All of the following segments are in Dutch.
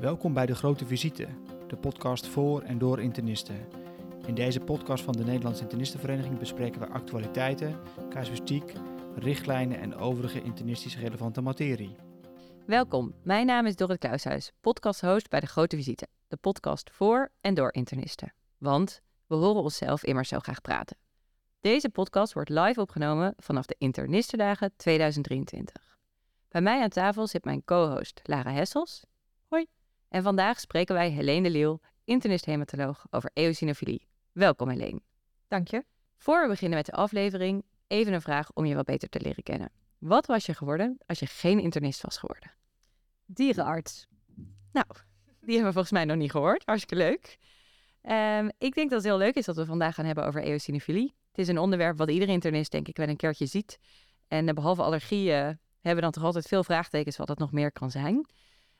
Welkom bij De Grote Visite, de podcast voor en door internisten. In deze podcast van de Nederlandse Internistenvereniging bespreken we actualiteiten, casuïstiek, richtlijnen en overige internistisch relevante materie. Welkom, mijn naam is Dorrit Kluishuis, podcasthost bij De Grote Visite, de podcast voor en door internisten. Want we horen onszelf immers zo graag praten. Deze podcast wordt live opgenomen vanaf de Internistendagen 2023. Bij mij aan tafel zit mijn co-host Lara Hessels. En vandaag spreken wij Helene de Leeuw, internist-hematoloog, over eosinofilie. Welkom Helene. Dank je. Voor we beginnen met de aflevering, even een vraag om je wat beter te leren kennen. Wat was je geworden als je geen internist was geworden? Dierenarts. Nou, die hebben we volgens mij nog niet gehoord. Hartstikke leuk. Ehm, ik denk dat het heel leuk is dat we vandaag gaan hebben over eosinofilie. Het is een onderwerp wat iedere internist denk ik wel een keertje ziet. En uh, behalve allergieën hebben we dan toch altijd veel vraagtekens wat het nog meer kan zijn.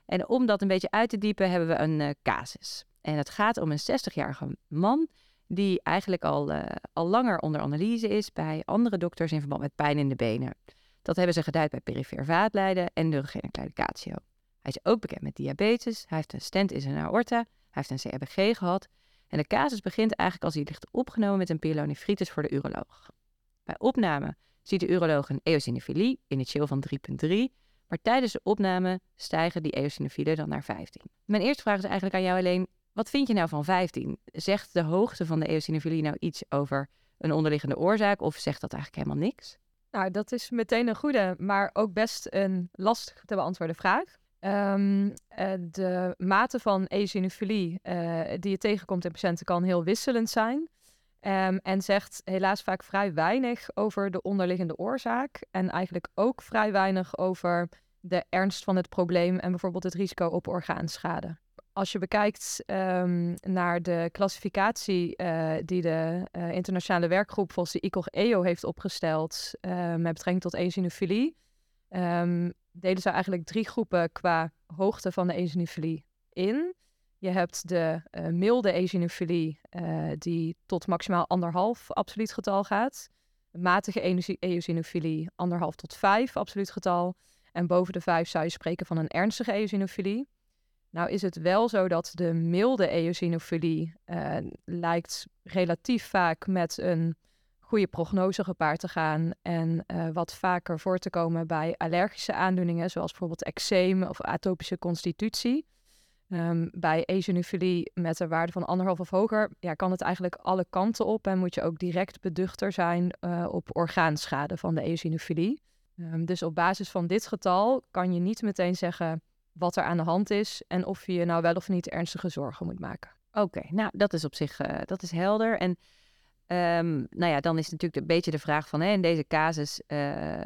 En om dat een beetje uit te diepen hebben we een uh, casus. En het gaat om een 60-jarige man die eigenlijk al, uh, al langer onder analyse is bij andere dokters in verband met pijn in de benen. Dat hebben ze geduid bij perifere vaatlijden en neurogene claudicatio. Hij is ook bekend met diabetes, hij heeft een stent in zijn aorta, hij heeft een CRBG gehad. En de casus begint eigenlijk als hij ligt opgenomen met een pyelonefritis voor de uroloog. Bij opname ziet de uroloog een eosinofilie, initieel van 3,3, maar tijdens de opname stijgen die eosinofielen dan naar 15. Mijn eerste vraag is eigenlijk aan jou alleen, wat vind je nou van 15? Zegt de hoogte van de eosinofilie nou iets over een onderliggende oorzaak of zegt dat eigenlijk helemaal niks? Nou, dat is meteen een goede, maar ook best een lastig te beantwoorden vraag. Um, uh, de mate van eosinofilie uh, die je tegenkomt in patiënten kan heel wisselend zijn. Um, en zegt helaas vaak vrij weinig over de onderliggende oorzaak. En eigenlijk ook vrij weinig over de ernst van het probleem en bijvoorbeeld het risico op orgaanschade. Als je bekijkt um, naar de klassificatie uh, die de uh, internationale werkgroep volgens de ICOG-EO heeft opgesteld uh, met betrekking tot eosinofilie, um, delen ze eigenlijk drie groepen qua hoogte van de eosinofilie in. Je hebt de uh, milde eosinofilie, uh, die tot maximaal anderhalf absoluut getal gaat. Matige eosinofilie, anderhalf tot vijf absoluut getal. En boven de vijf zou je spreken van een ernstige eosinofilie. Nou is het wel zo dat de milde eosinofilie uh, lijkt relatief vaak met een goede prognose gepaard te gaan en wat vaker voor te komen bij allergische aandoeningen, zoals bijvoorbeeld eczeem of atopische constitutie. Um, bij eosinofilie met een waarde van anderhalf of hoger, ja, kan het eigenlijk alle kanten op en moet je ook direct beduchter zijn uh, op orgaanschade van de eosinofilie. Um, dus op basis van dit getal kan je niet meteen zeggen wat er aan de hand is en of je je nou wel of niet ernstige zorgen moet maken. Oké, nou dat is op zich uh, dat is helder. En Um, nou ja, dan is natuurlijk een beetje de vraag van, hè, in deze casus uh,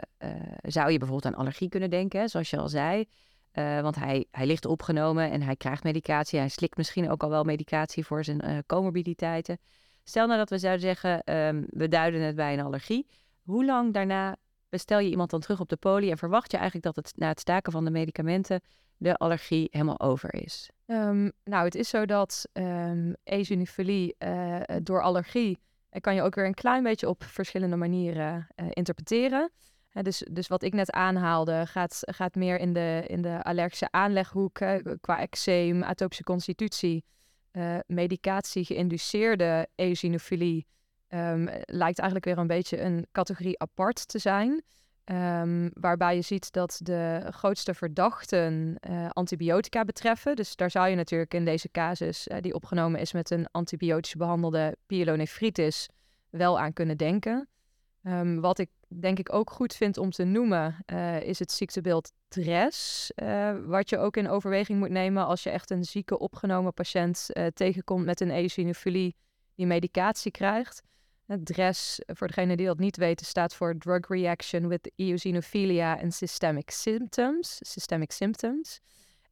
zou je bijvoorbeeld aan allergie kunnen denken, zoals je al zei. Uh, want hij, hij ligt opgenomen en hij krijgt medicatie. Hij slikt misschien ook al wel medicatie voor zijn comorbiditeiten. Stel nou dat we zouden zeggen, um, we duiden het bij een allergie. Hoe lang daarna bestel je iemand dan terug op de poli en verwacht je eigenlijk dat het na het staken van de medicamenten de allergie helemaal over is? Um, nou, het is zo dat um, door allergie kan je ook weer een klein beetje op verschillende manieren interpreteren. Uh, dus, dus wat ik net aanhaalde, gaat, gaat meer in de, in de allergische aanleghoek uh, qua eczeem, atopische constitutie. medicatie geïnduceerde eosinofilie um, lijkt eigenlijk weer een beetje een categorie apart te zijn. Um, waarbij je ziet dat de grootste verdachten uh, antibiotica betreffen. Dus daar zou je natuurlijk in deze casus, uh, die opgenomen is met een antibiotisch behandelde pyelonefritis, wel aan kunnen denken. Um, wat ik denk ik ook goed vind om te noemen, uh, is het ziektebeeld DRES. wat je ook in overweging moet nemen als je echt een zieke opgenomen patiënt tegenkomt met een eosinofilie die medicatie krijgt. DRES, voor degenen die dat niet weten, staat voor Drug Reaction with Eosinophilia and Systemic Symptoms. Systemic symptoms.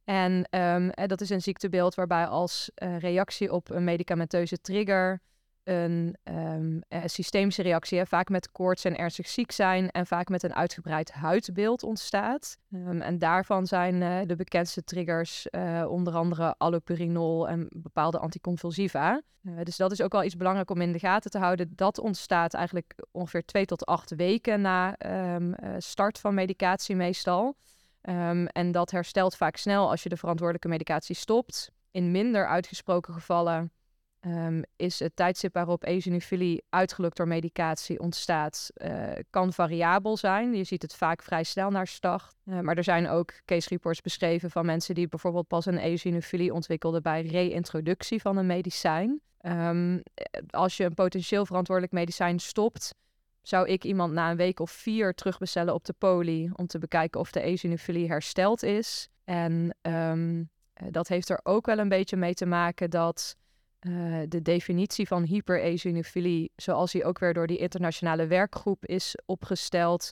En um, dat is een ziektebeeld waarbij als reactie op een medicamenteuze trigger een um, systemische reactie, vaak met koorts en ernstig ziek zijn en vaak met een uitgebreid huidbeeld ontstaat. Um, en daarvan zijn uh, de bekendste triggers uh, onder andere allopurinol en bepaalde anticonvulsiva. dus dat is ook wel iets belangrijk om in de gaten te houden. Dat ontstaat eigenlijk ongeveer twee tot acht weken na um, start van medicatie meestal. Ehm, en dat herstelt vaak snel als je de verantwoordelijke medicatie stopt. In minder uitgesproken gevallen Ehm, is het tijdstip waarop eosinofilie uitgelokt door medicatie ontstaat, uh, kan variabel zijn. Je ziet het vaak vrij snel naar start. Uh, maar er zijn ook case reports beschreven van mensen die bijvoorbeeld pas een eosinofilie ontwikkelden bij reintroductie van een medicijn. Um, als je een potentieel verantwoordelijk medicijn stopt, zou ik iemand na een week of vier terugbestellen op de poli om te bekijken of de eosinofilie hersteld is. En um, dat heeft er ook wel een beetje mee te maken dat uh, de definitie van hypereosinofilie, zoals die ook weer door die internationale werkgroep is opgesteld,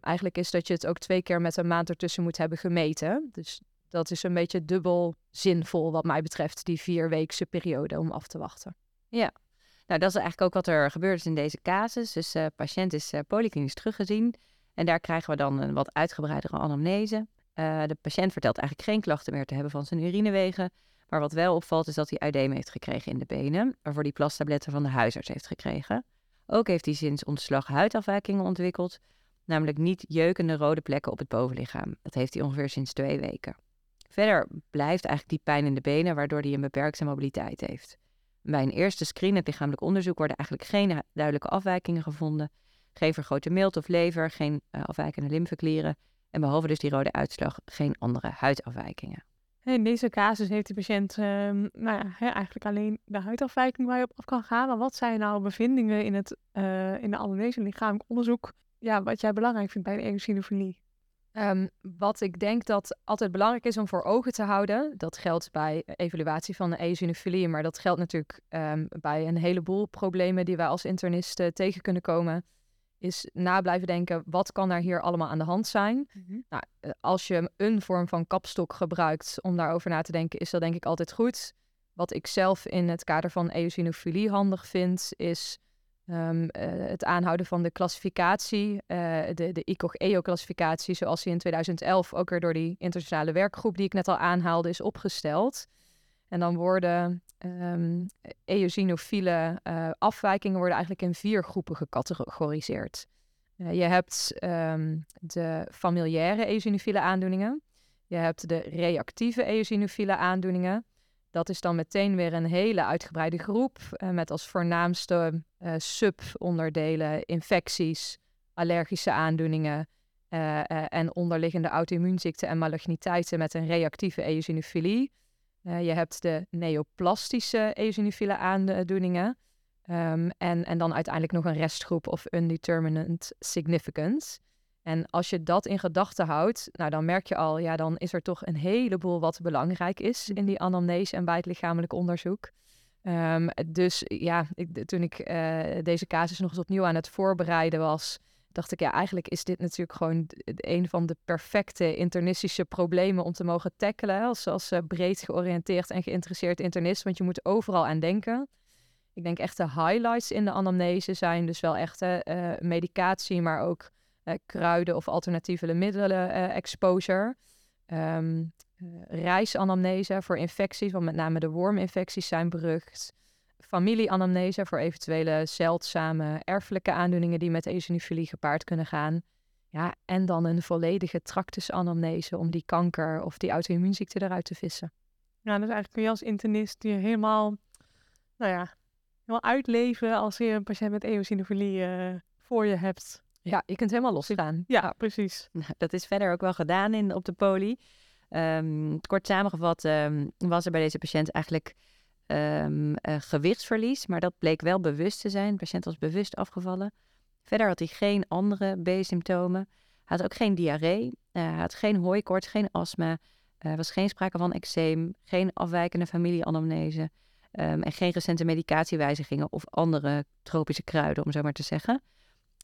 eigenlijk is dat je het ook twee keer met een maand ertussen moet hebben gemeten. Dus dat is een beetje dubbel zinvol wat mij betreft, die vierweekse periode om af te wachten. Ja, nou dat is eigenlijk ook wat er gebeurd is in deze casus. Dus de uh, patiënt is uh, polyklinisch teruggezien en daar krijgen we dan een wat uitgebreidere anamnese. De patiënt vertelt eigenlijk geen klachten meer te hebben van zijn urinewegen. Maar wat wel opvalt is dat hij uideem heeft gekregen in de benen, waarvoor hij plastabletten van de huisarts heeft gekregen. Ook heeft hij sinds ontslag huidafwijkingen ontwikkeld, namelijk niet jeukende rode plekken op het bovenlichaam. Dat heeft hij ongeveer sinds twee weken. Verder blijft eigenlijk die pijn in de benen, waardoor hij een beperkte mobiliteit heeft. Bij een eerste screen, het lichamelijk onderzoek, worden eigenlijk geen duidelijke afwijkingen gevonden. Geen vergrote milt of lever, geen uh, afwijkende lymfeklieren en behalve dus die rode uitslag geen andere huidafwijkingen. In deze casus heeft de patiënt um, nou ja, eigenlijk alleen de huidafwijking waar je op af kan gaan. Maar wat zijn nou bevindingen in, het, uh, in de anamnese lichamelijk onderzoek ja, wat jij belangrijk vindt bij de eosinofilie? Um, wat ik denk dat altijd belangrijk is om voor ogen te houden, dat geldt bij evaluatie van de eosinofilie, maar dat geldt natuurlijk um, bij een heleboel problemen die wij als internisten tegen kunnen komen is na blijven denken, wat kan er hier allemaal aan de hand zijn? Mm-hmm. nou, eh, als je een vorm van kapstok gebruikt om daarover na te denken, is dat denk ik altijd goed. Wat ik zelf in het kader van eosinofilie handig vind, is um, uh, het aanhouden van de klassificatie, uh, de, de ICOG-EO-klassificatie, zoals die in 2011 ook weer door die internationale werkgroep die ik net al aanhaalde is opgesteld. En dan worden um, eosinofiele uh, afwijkingen worden eigenlijk in vier groepen gecategoriseerd. Uh, je hebt um, de familiaire eosinofiele aandoeningen. Je hebt de reactieve eosinofiele aandoeningen. Dat is dan meteen weer een hele uitgebreide groep uh, met als voornaamste subonderdelen infecties, allergische aandoeningen en onderliggende auto-immuunziekten en maligniteiten met een reactieve eosinofilie. Uh, je hebt de neoplastische eosinofiele aandoeningen. Um, en, en dan uiteindelijk nog een restgroep of undetermined significance. En als je dat in gedachten houdt, nou dan merk je al, ja, dan is er toch een heleboel wat belangrijk is in die anamnese en bij het lichamelijk onderzoek. Um, dus ja, ik, toen ik uh, deze casus nog eens opnieuw aan het voorbereiden was, dacht ik, ja, eigenlijk is dit natuurlijk gewoon een van de perfecte internistische problemen om te mogen tackelen. Als, als uh, breed georiënteerd en geïnteresseerd internist, want je moet overal aan denken. Ik denk echt de highlights in de anamnese zijn dus wel echt uh, medicatie, maar ook kruiden of alternatieve middelen exposure. Um, reisanamnese voor infecties, want met name de worminfecties zijn berucht familieanamnese voor eventuele zeldzame erfelijke aandoeningen die met eosinofilie gepaard kunnen gaan. Ja, en dan een volledige tractusanamnese om die kanker of die auto-immuunziekte eruit te vissen. Ja, dus eigenlijk kun je als internist je helemaal, nou ja, helemaal uitleven als je een patiënt met eosinofilie uh, voor je hebt. Ja, je kunt helemaal losgaan. Ja, ja, precies. Nou, dat is verder ook wel gedaan in, op de poli. Um, kort samengevat um, was er bij deze patiënt eigenlijk um, uh, gewichtsverlies, maar dat bleek wel bewust te zijn. De patiënt was bewust afgevallen. Verder had hij geen andere B-symptomen. Hij had ook geen diarree. Uh, hij had geen hooikoorts, geen astma. Er was geen sprake van eczeem, geen afwijkende familieanamnese um, en geen recente medicatiewijzigingen of andere tropische kruiden, om zo maar te zeggen.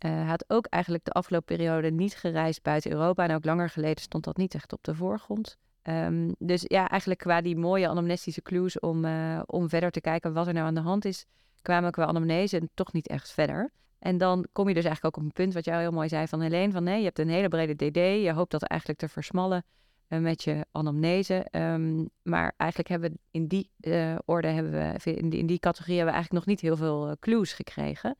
Uh, had ook eigenlijk de afgelopen periode niet gereisd buiten Europa en ook langer geleden stond dat niet echt op de voorgrond. Um, dus ja, eigenlijk qua die mooie anamnestische clues om, uh, om verder te kijken wat er nou aan de hand is, kwamen qua anamnese toch niet echt verder. En dan kom je dus eigenlijk ook op een punt wat jij heel mooi zei van Helene, van nee, je hebt een hele brede DD, je hoopt dat eigenlijk te versmallen uh, met je anamnese. Um, maar eigenlijk hebben we in die uh, orde, hebben we, in die, in die categorie hebben we eigenlijk nog niet heel veel clues gekregen.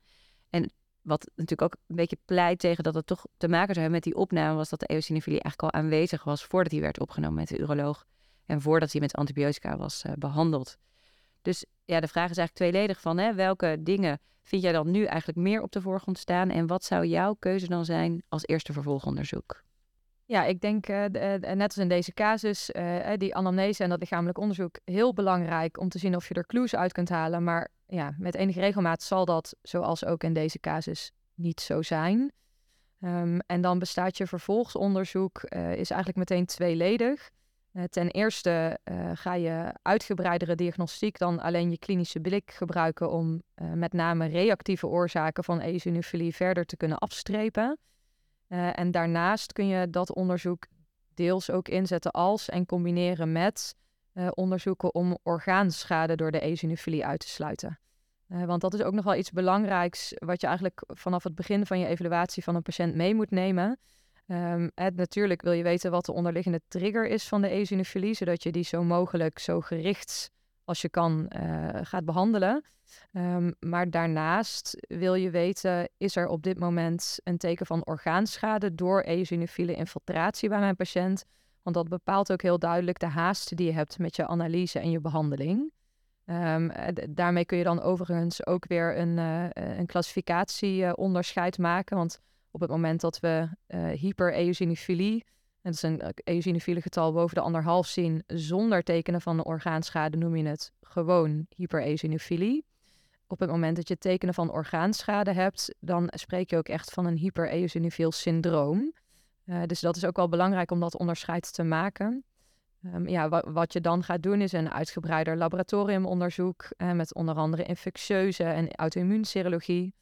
En wat natuurlijk ook een beetje pleit tegen dat het toch te maken zou hebben met die opname, was dat de eosinofilie eigenlijk al aanwezig was voordat hij werd opgenomen met de uroloog en voordat hij met antibiotica was uh, behandeld. Dus ja, de vraag is eigenlijk tweeledig van hè, welke dingen vind jij dan nu eigenlijk meer op de voorgrond staan en wat zou jouw keuze dan zijn als eerste vervolgonderzoek? Ja, ik denk uh, net als in deze casus, uh, die anamnese en dat lichamelijk onderzoek heel belangrijk om te zien of je er clues uit kunt halen. Maar ja, met enige regelmaat zal dat, zoals ook in deze casus, niet zo zijn. Um, en dan bestaat je vervolgsonderzoek, is eigenlijk meteen tweeledig. ten eerste ga je uitgebreidere diagnostiek dan alleen je klinische blik gebruiken om met name reactieve oorzaken van eosinofilie verder te kunnen afstrepen. Uh, en daarnaast kun je dat onderzoek deels ook inzetten als en combineren met uh, onderzoeken om orgaanschade door de eosinofilie uit te sluiten. Uh, want dat is ook nog wel iets belangrijks wat je eigenlijk vanaf het begin van je evaluatie van een patiënt mee moet nemen. Het, natuurlijk wil je weten wat de onderliggende trigger is van de eosinofilie, zodat je die zo mogelijk zo gericht als je kan gaat behandelen. Um, maar daarnaast wil je weten, is er op dit moment een teken van orgaanschade door eosinofiele infiltratie bij mijn patiënt? Want dat bepaalt ook heel duidelijk de haast die je hebt met je analyse en je behandeling. Um, daarmee kun je dan overigens ook weer een, uh, een klassificatieonderscheid uh, maken. Want op het moment dat we uh, dat is een eosinofiele getal boven de anderhalf zien, zonder tekenen van de orgaanschade, noem je het gewoon hypereosinofilie op het moment dat je tekenen van orgaanschade hebt, dan spreek je ook echt van een hypereosinofiel syndroom. Uh, dus dat is ook wel belangrijk om dat onderscheid te maken. Um, ja, wat je dan gaat doen is een uitgebreider laboratoriumonderzoek uh, met onder andere infectieuze en auto-immuunserologie.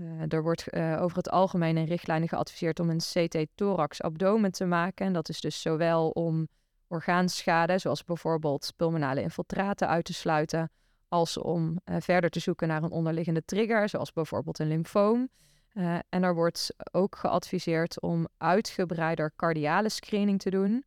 Uh, er wordt over het algemeen in richtlijnen geadviseerd om een CT-thorax-abdomen te maken. En dat is dus zowel om orgaanschade, zoals bijvoorbeeld pulmonale infiltraten, uit te sluiten, als om uh, verder te zoeken naar een onderliggende trigger, zoals bijvoorbeeld een lymfoom. En er wordt ook geadviseerd om uitgebreider cardiale screening te doen,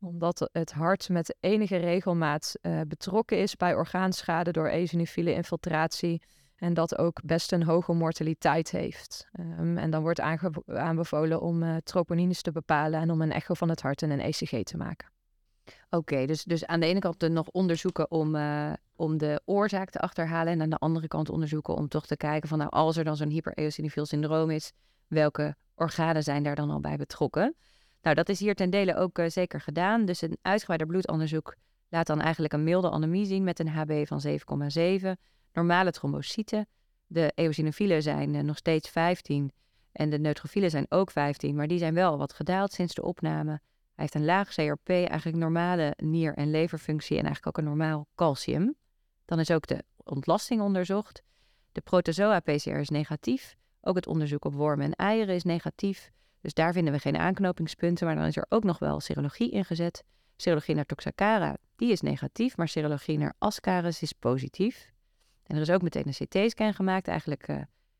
omdat het hart met enige regelmaat betrokken is bij orgaanschade door eosinofiele infiltratie en dat ook best een hoge mortaliteit heeft. Um, en dan wordt aanbevolen om troponines te bepalen en om een echo van het hart en een ECG te maken. Oké, dus, dus aan de ene kant nog onderzoeken om, uh, om de oorzaak te achterhalen. En aan de andere kant onderzoeken om toch te kijken van nou, als er dan zo'n hypereosinofiel syndroom is, welke organen zijn daar dan al bij betrokken? Nou, dat is hier ten dele ook uh, zeker gedaan. Dus een uitgebreider bloedonderzoek laat dan eigenlijk een milde anemie zien met een HB van 7,7. Normale trombocyten. De eosinofielen zijn uh, nog steeds 15 en de neutrofielen zijn ook 15, maar die zijn wel wat gedaald sinds de opname. Hij heeft een laag CRP, eigenlijk normale nier- en leverfunctie en eigenlijk ook een normaal calcium. Dan is ook de ontlasting onderzocht. De protozoa-PCR is negatief. Ook het onderzoek op wormen en eieren is negatief. Dus daar vinden we geen aanknopingspunten. Maar dan is er ook nog wel serologie ingezet. Serologie naar Toxacara, die is negatief. Maar serologie naar Ascaris is positief. En er is ook meteen een CT-scan gemaakt, eigenlijk uh,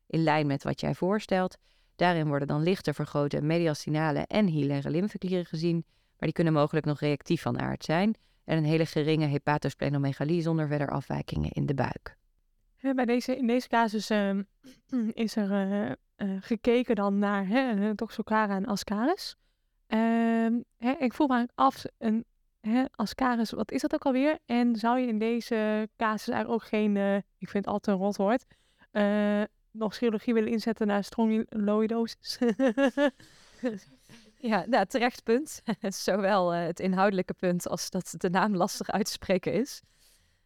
in lijn met wat jij voorstelt. Daarin worden dan lichter vergrote mediastinale en hilaire lymfeklieren gezien, maar die kunnen mogelijk nog reactief van aard zijn en een hele geringe hepatosplenomegalie zonder verder afwijkingen in de buik. Bij deze, in deze casus uh, is er uh, uh, gekeken dan naar hè, Toxocara en Ascaris. Ehm, ik voel me af, een hè, Ascaris, wat is dat ook alweer? En zou je in deze casus eigenlijk ook geen, ik vind het altijd een rotwoord, nog chirurgie willen inzetten naar strongyloidosis? ja, nou, terecht punt. Zowel uh, het inhoudelijke punt als dat de naam lastig uit te spreken is.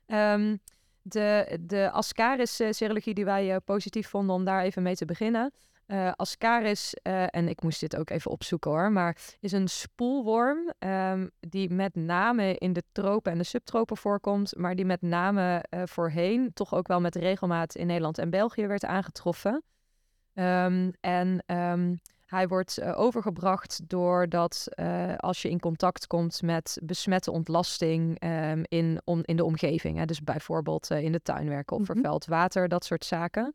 Um, de, de Ascaris-serologie die wij positief vonden om daar even mee te beginnen. Uh, Ascaris, uh, en ik moest dit ook even opzoeken hoor, maar is een spoelworm um, die met name in de tropen en de subtropen voorkomt, maar die met name uh, voorheen toch ook wel met regelmaat in Nederland en België werd aangetroffen. Um, en um, hij wordt overgebracht doordat als je in contact komt met besmette ontlasting in, on, in de omgeving, hè, dus bijvoorbeeld in de tuin werken of mm -hmm. vervuild water, dat soort zaken.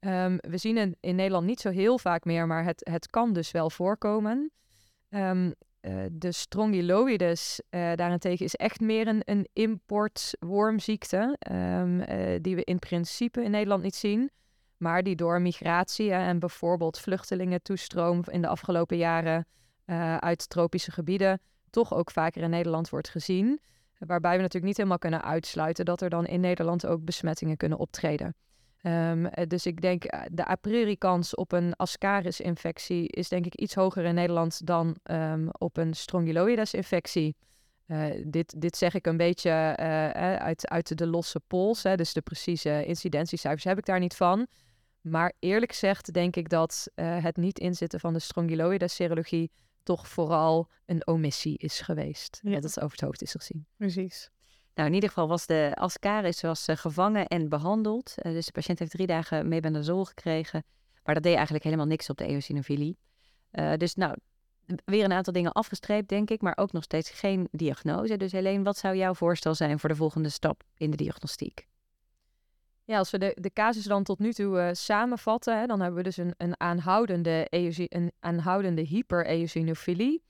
Um, we zien het in Nederland niet zo heel vaak meer, maar het, het kan dus wel voorkomen. Um, uh, de strongyloides uh, daarentegen is echt meer een, een importwormziekte, um, uh, die we in principe in Nederland niet zien. maar die door migratie en bijvoorbeeld vluchtelingentoestroom in de afgelopen jaren uit tropische gebieden toch ook vaker in Nederland wordt gezien. Waarbij we natuurlijk niet helemaal kunnen uitsluiten dat er dan in Nederland ook besmettingen kunnen optreden. Um, dus ik denk de a priori kans op een Ascaris-infectie is denk ik iets hoger in Nederland dan um, op een Strongyloides-infectie. Uh, dit, dit zeg ik een beetje uh, uit, uit de losse pols, hè, dus de precieze incidentiecijfers heb ik daar niet van. Maar eerlijk gezegd denk ik dat uh, het niet inzitten van de Strongyloides-serologie toch vooral een omissie is geweest. Ja. Dat het over het hoofd is gezien. Precies. Nou, in ieder geval was de Ascaris was, uh, gevangen en behandeld. Uh, dus de patiënt heeft drie dagen mebendazol gekregen. Maar dat deed eigenlijk helemaal niks op de eosinofilie. Uh, dus nou, weer een aantal dingen afgestreept, denk ik. Maar ook nog steeds geen diagnose. Dus Helene, wat zou jouw voorstel zijn voor de volgende stap in de diagnostiek? Ja, als we de, de casus dan tot nu toe samenvatten, hè, dan hebben we dus een, een aanhoudende, een aanhoudende hypereosinofilie.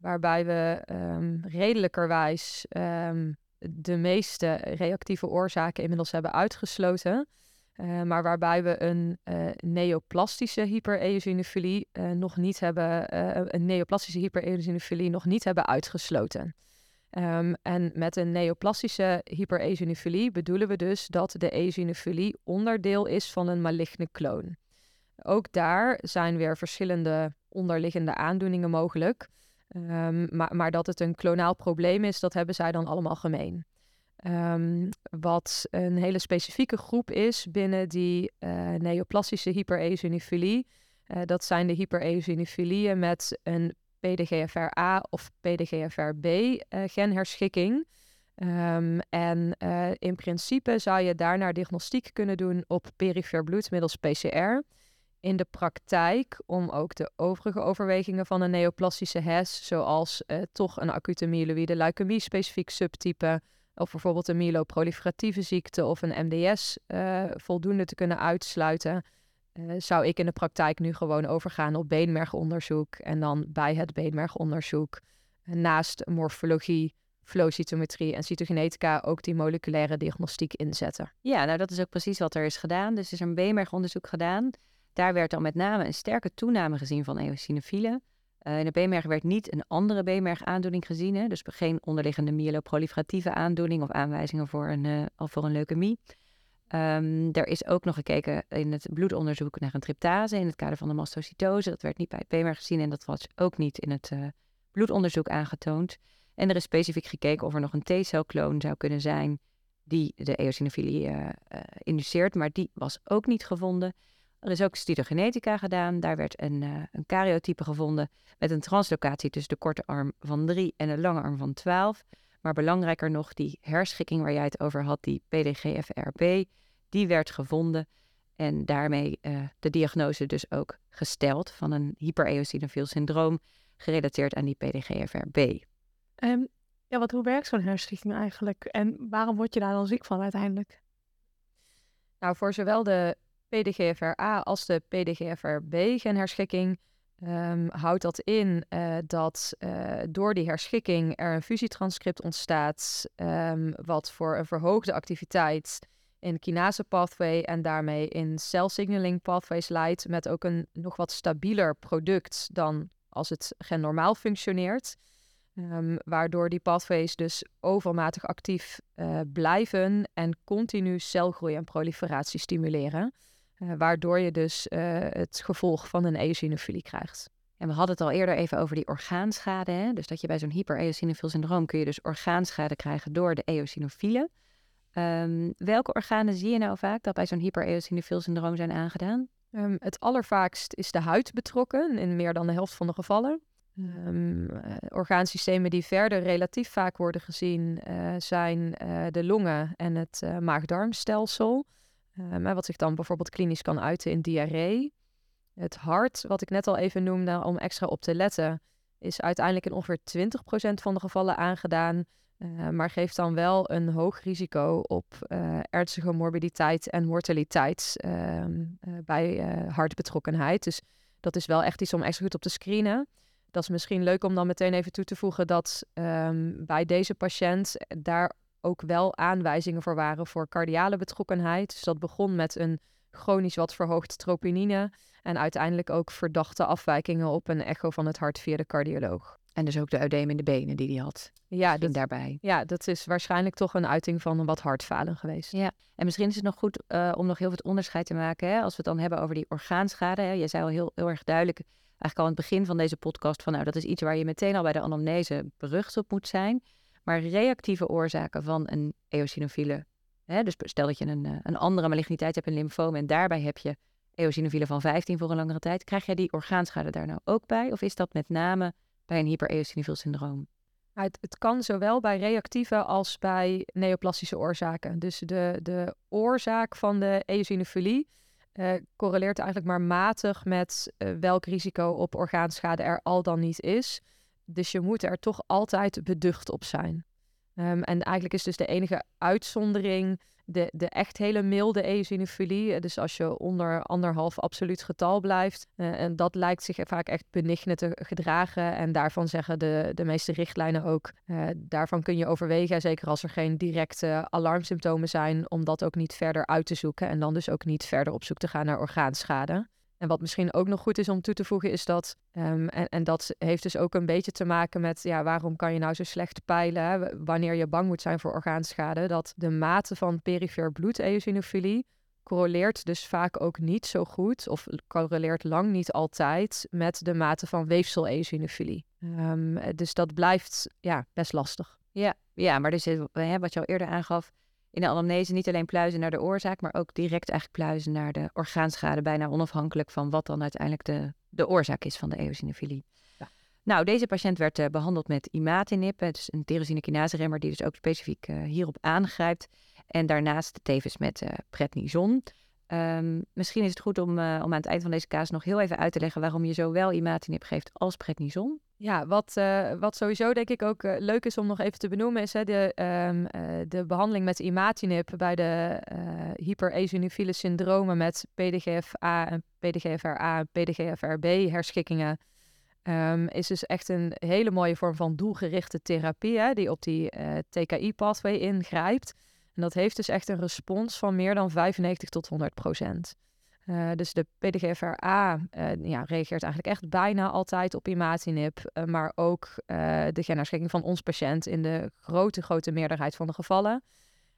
Waarbij we um, redelijkerwijs um, de meeste reactieve oorzaken inmiddels hebben uitgesloten. Uh, maar waarbij we een uh, neoplastische hypereosinofilie uh, nog niet hebben, een neoplastische hypereosinofilie nog niet hebben uitgesloten. Um, en met een neoplastische hypereosinofilie bedoelen we dus dat de eosinofilie onderdeel is van een maligne kloon. Ook daar zijn weer verschillende onderliggende aandoeningen mogelijk. Um, maar, maar, dat het een klonaal probleem is, dat hebben zij dan allemaal gemeen. Um, wat een hele specifieke groep is binnen die uh, neoplastische hypereosinofilie. Uh, dat zijn de hypereosinofilieën met een PDGFR-A of PDGFR-B uh, genherschikking. Um, en in principe zou je daarnaar diagnostiek kunnen doen op perifere bloed middels PCR. In de praktijk, om ook de overige overwegingen van een neoplastische HES, zoals uh, toch een acute myeloïde leukemie specifiek subtype, of bijvoorbeeld een myeloproliferatieve ziekte of een MDS, voldoende te kunnen uitsluiten, uh, zou ik in de praktijk nu gewoon overgaan op beenmergonderzoek. En dan bij het beenmergonderzoek naast morfologie, flowcytometrie en cytogenetica ook die moleculaire diagnostiek inzetten. Ja, nou dat is ook precies wat er is gedaan. Dus er is een beenmergonderzoek gedaan. Daar werd dan met name een sterke toename gezien van eosinofielen. Uh, in de beenmerg werd niet een andere beenmergaandoening gezien. Hè? Dus geen onderliggende myeloproliferatieve aandoening of aanwijzingen voor een, uh, voor een leukemie. Um, er is ook nog gekeken in het bloedonderzoek naar een tryptase in het kader van de mastocytose. Dat werd niet bij het gezien en dat was ook niet in het uh, bloedonderzoek aangetoond. En er is specifiek gekeken of er nog een T-celkloon zou kunnen zijn die de eosinofilie induceert, maar die was ook niet gevonden. Er is ook cytogenetica gedaan. Daar werd een, uh, een karyotype gevonden met een translocatie tussen de korte arm van 3 en de lange arm van 12. Maar belangrijker nog, die herschikking waar jij het over had, die PDGFRB, die werd gevonden. En daarmee uh, de diagnose dus ook gesteld van een hypereosinofiel syndroom gerelateerd aan die PDGFRB. Um, ehm, ja, wat, hoe werkt zo'n herschikking eigenlijk? En waarom word je daar dan ziek van uiteindelijk? Nou, voor zowel de PDGFRA als de PDGFRB-genherschikking um, houdt dat in uh, dat uh, door die herschikking er een fusietranscript ontstaat, um, wat voor een verhoogde activiteit in kinase pathway en daarmee in cell signaling pathways leidt, met ook een nog wat stabieler product dan als het gen normaal functioneert. Um, waardoor die pathways dus overmatig actief uh, blijven en continu celgroei en proliferatie stimuleren. Uh, waardoor je dus uh, het gevolg van een eosinofilie krijgt. En we hadden het al eerder even over die orgaanschade. Hè? Dus dat je bij zo'n hypereosinofiel syndroom kun je dus orgaanschade krijgen door de eosinofielen. Um, welke organen zie je nou vaak dat bij zo'n hypereosinofiel syndroom zijn aangedaan? Um, het allervaakst is de huid betrokken, in meer dan de helft van de gevallen. Um, uh, orgaansystemen die verder relatief vaak worden gezien uh, zijn uh, de longen en het maag-darmstelsel. Maar wat zich dan bijvoorbeeld klinisch kan uiten in diarree. Het hart, wat ik net al even noemde, om extra op te letten, is uiteindelijk in ongeveer 20% van de gevallen aangedaan. Uh, maar geeft dan wel een hoog risico op uh, ernstige morbiditeit en mortaliteit uh, bij hartbetrokkenheid. Dus dat is wel echt iets om extra goed op te screenen. Dat is misschien leuk om dan meteen even toe te voegen dat um, bij deze patiënt daar ook wel aanwijzingen voor waren voor cardiale betrokkenheid. Dus dat begon met een chronisch wat verhoogd troponine. En uiteindelijk ook verdachte afwijkingen op een echo van het hart via de cardioloog. En dus ook de udeem in de benen die hij had. Ja, dat, daarbij. ja, dat is waarschijnlijk toch een uiting van een wat hartfalen geweest. Ja, en misschien is het nog goed eh, om nog heel veel onderscheid te maken. Hè? Als we het dan hebben over die orgaanschade. Hè? Je zei al heel, heel erg duidelijk, eigenlijk al aan het begin van deze podcast, van nou, dat is iets waar je meteen al bij de anamnese berucht op moet zijn. Maar reactieve oorzaken van een eosinofiele, hè? dus stel dat je een, eh, een andere maligniteit hebt, een lymfoom, en daarbij heb je eosinofielen van 15 voor een langere tijd. Krijg jij die orgaanschade daar nou ook bij? Of is dat met name bij een hypereosinofiel syndroom? Het, het kan zowel bij reactieve als bij neoplastische oorzaken. Dus de, de oorzaak van de eosinofilie eh, correleert eigenlijk maar matig met eh, welk risico op orgaanschade er al dan niet is. Dus je moet er toch altijd beducht op zijn. Ehm, en eigenlijk is dus de enige uitzondering de, de echt hele milde eosinofilie. Dus als je onder anderhalf absoluut getal blijft. eh, en dat lijkt zich vaak echt benigne te gedragen. En daarvan zeggen de, de meeste richtlijnen ook. eh, daarvan kun je overwegen, zeker als er geen directe alarmsymptomen zijn. Om dat ook niet verder uit te zoeken. En dan dus ook niet verder op zoek te gaan naar orgaanschade. En wat misschien ook nog goed is om toe te voegen, is dat, ehm, en, en dat heeft dus ook een beetje te maken met, ja, waarom kan je nou zo slecht peilen wanneer je bang moet zijn voor orgaanschade? Dat de mate van perifeer bloedeosinofilie correleert dus vaak ook niet zo goed, of correleert lang niet altijd, met de mate van weefseleosinofilie. Ehm dus dat blijft ja, best lastig. Ja, ja maar dus hè, wat je al eerder aangaf, in de anamnese niet alleen pluizen naar de oorzaak, maar ook direct eigenlijk pluizen naar de orgaanschade, bijna onafhankelijk van wat dan uiteindelijk de, de oorzaak is van de eosinofilie. Ja. Nou, deze patiënt werd eh, behandeld met imatinib, het is een tyrosine kinase remmer die dus ook specifiek eh, hierop aangrijpt. En daarnaast tevens met eh, prednison. Ehm, misschien is het goed om, eh, om aan het eind van deze kaas nog heel even uit te leggen waarom je zowel imatinib geeft als prednison. Ja, wat, eh, wat sowieso denk ik ook eh, leuk is om nog even te benoemen, is hè, de, ehm, eh, de behandeling met imatinib bij de hypereosinofiele syndromen met PDGFA en PDGFRA en PDGFRB herschikkingen. ehm, is dus echt een hele mooie vorm van doelgerichte therapie, hè, die op die TKI-pathway ingrijpt. En dat heeft dus echt een respons van meer dan 95 tot 100 procent. Eh, dus de PDGFRA eh, ja, reageert eigenlijk echt bijna altijd op imatinib, eh, maar ook de genherschikking van ons patiënt in de grote, grote meerderheid van de gevallen.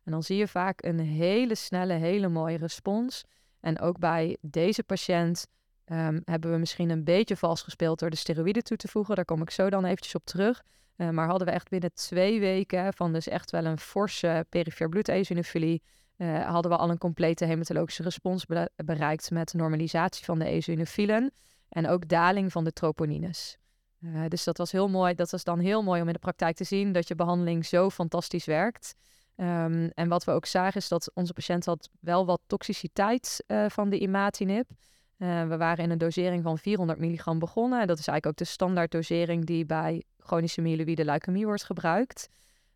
En dan zie je vaak een hele snelle, hele mooie respons. En ook bij deze patiënt ehm, hebben we misschien een beetje vals gespeeld door de steroïden toe te voegen. Daar kom ik zo dan eventjes op terug. Eh, maar hadden we echt binnen twee weken van dus echt wel een forse perifere bloedeosinofilie eh, hadden we al een complete hematologische respons be- bereikt met normalisatie van de eosinofielen en ook daling van de troponines. Eh, dus dat was heel mooi. Dat was dan heel mooi om in de praktijk te zien dat je behandeling zo fantastisch werkt. Ehm, en wat we ook zagen is dat onze patiënt had wel wat toxiciteit eh, van de imatinib. Eh, we waren in een dosering van 400 milligram begonnen. En dat is eigenlijk ook de standaard dosering die bij chronische myeloïde leukemie wordt gebruikt.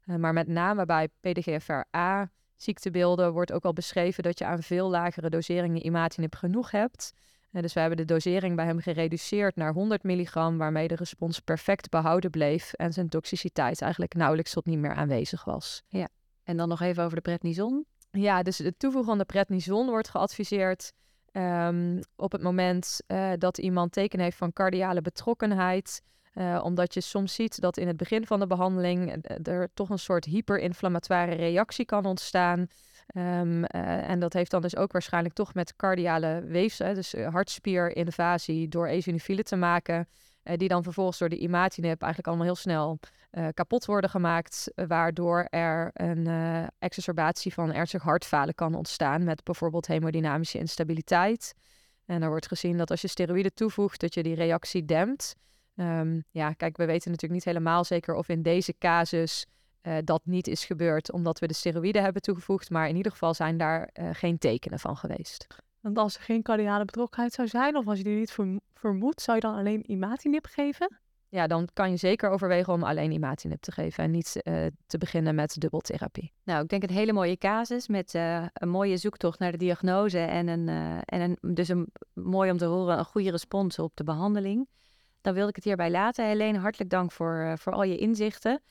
Eh, maar met name bij PDGFRA ziektebeelden wordt ook al beschreven dat je aan veel lagere doseringen imatinib genoeg hebt. Eh, dus we hebben de dosering bij hem gereduceerd naar 100 milligram, waarmee de respons perfect behouden bleef en zijn toxiciteit eigenlijk nauwelijks tot niet meer aanwezig was. En dan nog even over de prednison. Ja, dus het toevoegen van de prednison wordt geadviseerd ehm, op het moment eh, dat iemand teken heeft van cardiale betrokkenheid. Eh, omdat je soms ziet dat in het begin van de behandeling eh, er toch een soort hyperinflammatoire reactie kan ontstaan. Ehm, eh, en dat heeft dan dus ook waarschijnlijk toch met cardiale weefsel, dus hartspierinvasie door eosinofielen te maken. Eh, die dan vervolgens door de imatinib eigenlijk allemaal heel snel eh, kapot worden gemaakt, eh, waardoor er een exacerbatie van ernstig hartfalen kan ontstaan met bijvoorbeeld hemodynamische instabiliteit. En er wordt gezien dat als je steroïden toevoegt, dat je die reactie dempt. Ehm, ja, kijk, we weten natuurlijk niet helemaal zeker of in deze casus dat niet is gebeurd omdat we de steroïden hebben toegevoegd, maar in ieder geval zijn daar geen tekenen van geweest. Want als er geen cardiale betrokkenheid zou zijn, of als je die niet verm- vermoedt, zou je dan alleen imatinib geven? Ja, dan kan je zeker overwegen om alleen imatinib te geven en niet eh, te beginnen met dubbeltherapie. Nou, ik denk een hele mooie casus met eh, een mooie zoektocht naar de diagnose en, een, eh, en een, dus een, mooi om te horen, een goede respons op de behandeling. Dan wilde ik het hierbij laten. Helene, hartelijk dank voor, eh, voor al je inzichten.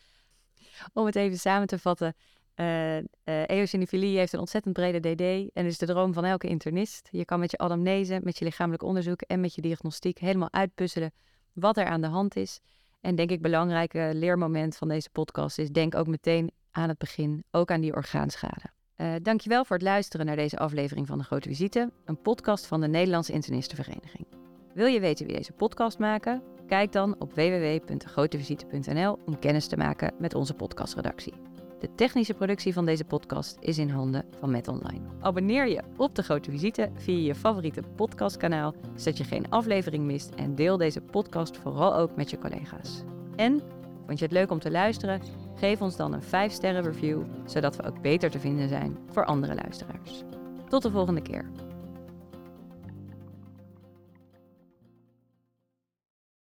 Om het even samen te vatten. Uh, eosinofilie heeft een ontzettend brede DD en is de droom van elke internist. Je kan met je anamnese, met je lichamelijk onderzoek en met je diagnostiek helemaal uitpuzzelen wat er aan de hand is. En denk ik belangrijke leermoment van deze podcast is, denk ook meteen aan het begin, ook aan die orgaanschade. Uh, dankjewel voor het luisteren naar deze aflevering van De Grote Visite, een podcast van de Nederlandse Internistenvereniging. Wil je weten wie deze podcast maken? Kijk dan op www.degrotevisite.nl om kennis te maken met onze podcastredactie. De technische productie van deze podcast is in handen van Met Online. Abonneer je op De Grote Visite via je favoriete podcastkanaal, zodat je geen aflevering mist en deel deze podcast vooral ook met je collega's. En, vond je het leuk om te luisteren? Geef ons dan een 5-sterren review, zodat we ook beter te vinden zijn voor andere luisteraars. Tot de volgende keer.